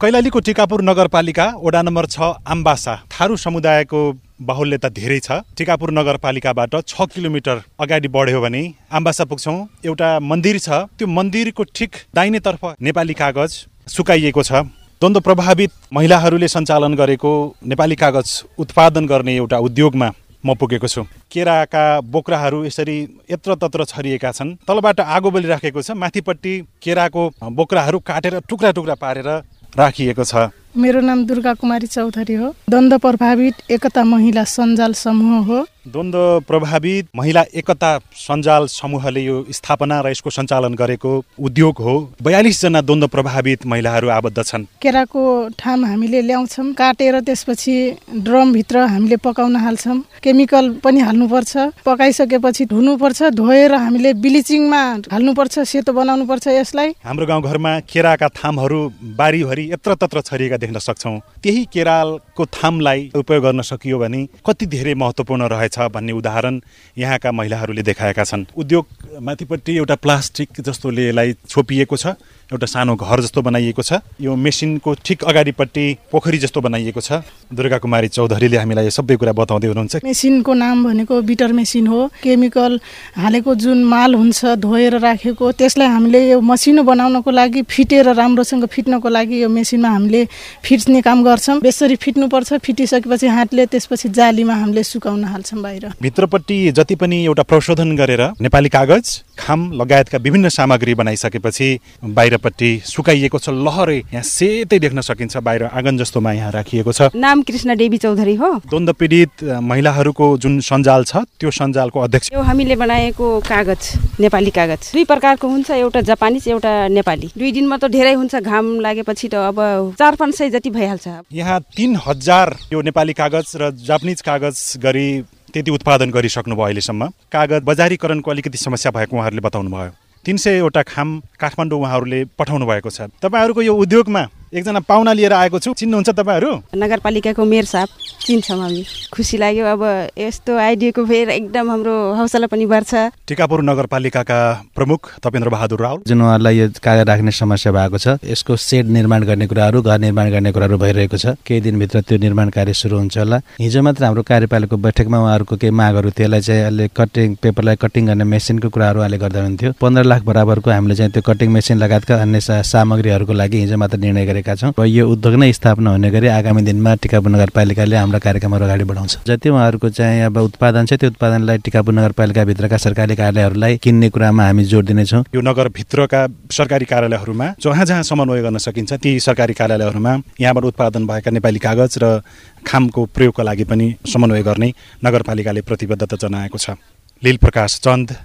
कैलालीको टिकापुर नगरपालिका वडा नम्बर छ आम्बासा। थारू समुदायको बाहुल्यता धेरै छ। टिकापुर नगरपालिकाबाट छ किलोमिटर अगाडि बढ्यो भने आम्बासा पुग्छौँ। एउटा मन्दिर छ। त्यो मन्दिरको ठिक दाहिनेतर्फ नेपाली कागज सुकाइएको छ। द्वन्द्व प्रभावित महिलाहरूले सञ्चालन गरेको नेपाली कागज उत्पादन गर्ने एउटा उद्योगमा म पुगेको छु। केराका बोक्राहरू यसरी यत्र तत्र छरिएका छन्। तलबाट आगो बलिराखेको छ। माथिपट्टि केराको बोक्राहरू काटेर टुक्रा टुक्रा पारेर राखिएको छ। मेरो नाम दुर्गा कुमारी चौधरी हो। द्वन्द्व प्रभावित एकता महिला सञ्जाल समूह हो। द्वन्द्व प्रभावित महिला एकता सञ्जाल समूहले यो स्थापना र यसको सञ्चालन गरेको उद्योग हो। बयालिसजना द्वन्द्व प्रभावित महिलाहरू आबद्ध छन्। केराको ठाम हामीले ल्याउँछौँ काटेर त्यसपछि ड्रमभित्र हामीले पकाउन हाल्छौँ। केमिकल पनि हाल्नुपर्छ। पकाइसकेपछि धुनुपर्छ धोएर हामीले ब्लिचिङमा हाल्नुपर्छ सेतो बनाउनुपर्छ यसलाई। हाम्रो गाउँघरमा केराका थामहरू बारीभरि यत्र तत्र छरिएका देख्न सक्छौँ। त्यही केरालको थामलाई उपयोग गर्न सकियो भने कति धेरै महत्त्वपूर्ण रहेछ? भन्ने उदाहरण यहाँका महिलाहरूले देखाएका छन्। उद्योग माथिपट्टि एउटा प्लास्टिक जस्तोले यसलाई छोपिएको छ एउटा सानो घर जस्तो बनाइएको छ। यो मेसिनको ठिक अगाडिपट्टि पोखरी जस्तो बनाइएको छ। दुर्गा कुमारी चौधरीले हामीलाई यो सबै कुरा बताउँदै हुनुहुन्छ। मेसिनको नाम भनेको बिटर मेसिन हो। केमिकल हालेको जुन माल हुन्छ धोएर राखेको त्यसलाई हामीले यो मसिनो बनाउनको लागि फिटेर राम्रोसँग फिट्नको लागि यो मेसिनमा हामीले फिट्ने काम गर्छौँ। बेसरी फिट्नुपर्छ फिटिसकेपछि हातले त्यसपछि जालीमा हामीले सुकाउन हाल्छौँ। बाहिर। भित्रपट्टि जति पनि एउटा प्रशोधन गरेर नेपाली कागज खाम लगायतका विभिन्न सामग्री बनाइसकेपछि बाहिरपट्टि सुकाइएको छ लहरै यहाँ सेतै देख्न सकिन्छ बाहिर आँगन जस्तोमा यहाँ राखिएको छ। नाम कृष्ण देवी चौधरी हो। द्वन्द्व पीडित महिलाहरूको जुन सञ्जाल छ त्यो सञ्जालको अध्यक्ष। यो हामीले बनाएको कागज नेपाली कागज। दुई प्रकारको हुन्छ एउटा जापानिज एउटा नेपाली। दुई दिनमा त धेरै हुन्छ घाम लागेपछि त अब चार पाँच सय जति भइहाल्छ। यहाँ तिन हजार यो नेपाली कागज र जापानिज कागज गरी त्यति उत्पादन गरिसक्नुभयो अहिलेसम्म। कागज बजारीकरणको अलिकति समस्या भएको उहाँहरूले बताउनु भयो तिन सयवटा खाम काठमाडौँ उहाँहरूले पठाउनु भएको छ। तपाईँहरूको यो उद्योगमा एकजना पाहुना लिएर आएको छु। चिन्नुहुन्छ तपाईँहरू? नगरपालिकाको मेयर साहब चिन्छौँ हामी। खुसी लाग्यो। अब यस्तो आइडियाको फेर एकदम हाम्रो हौसला पनि बढ्छ। टिकापुर नगरपालिकाका प्रमुख तपेन्द्र बहादुर रावल। जुन उहाँलाई यो कागज राख्ने समस्या भएको छ यसको सेड निर्माण गर्ने कुराहरू घर निर्माण गर्ने कुराहरू भइरहेको छ। केही दिनभित्र त्यो निर्माण कार्य सुरु हुन्छ होला। हिजो मात्र हाम्रो कार्यपालिकाको बैठकमा उहाँहरूको केही मागहरू त्यसलाई चाहिँ अहिले कटिङ पेपरलाई कटिङ गर्ने मेसिनको कुराहरू उहाँले गर्दा हुन्थ्यो पन्ध्र लाख बराबरको हामीले चाहिँ त्यो कटिङ मेसिन लगायतका अन्य सामग्रीहरूको लागि हिजो मात्र निर्णय गरेका छौँ र यो उद्योग नै स्थापना हुने गरी आगामी दिनमा टिकापुर नगरपालिकाले हाम्रा कार्यक्रमहरू अगाडि बढाउँछ। जति उहाँहरूको चाहिँ अब उत्पादन छ त्यो उत्पादनलाई टिकापुर नगरपालिकाभित्रका सरकारी कार्यालयहरूलाई किन्ने कुरामा हामी जोड दिनेछौँ। यो नगरभित्रका सरकारी कार्यालयहरूमा जहाँ जहाँ समन्वय गर्न सकिन्छ ती सरकारी कार्यालयहरूमा यहाँबाट उत्पादन भएका नेपाली कागज र खामको प्रयोगका लागि पनि समन्वय गर्ने नगरपालिकाले प्रतिबद्धता जनाएको छ। लील प्रकाश चन्द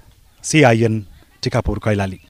सिआइएन टिकापुर कैलाली।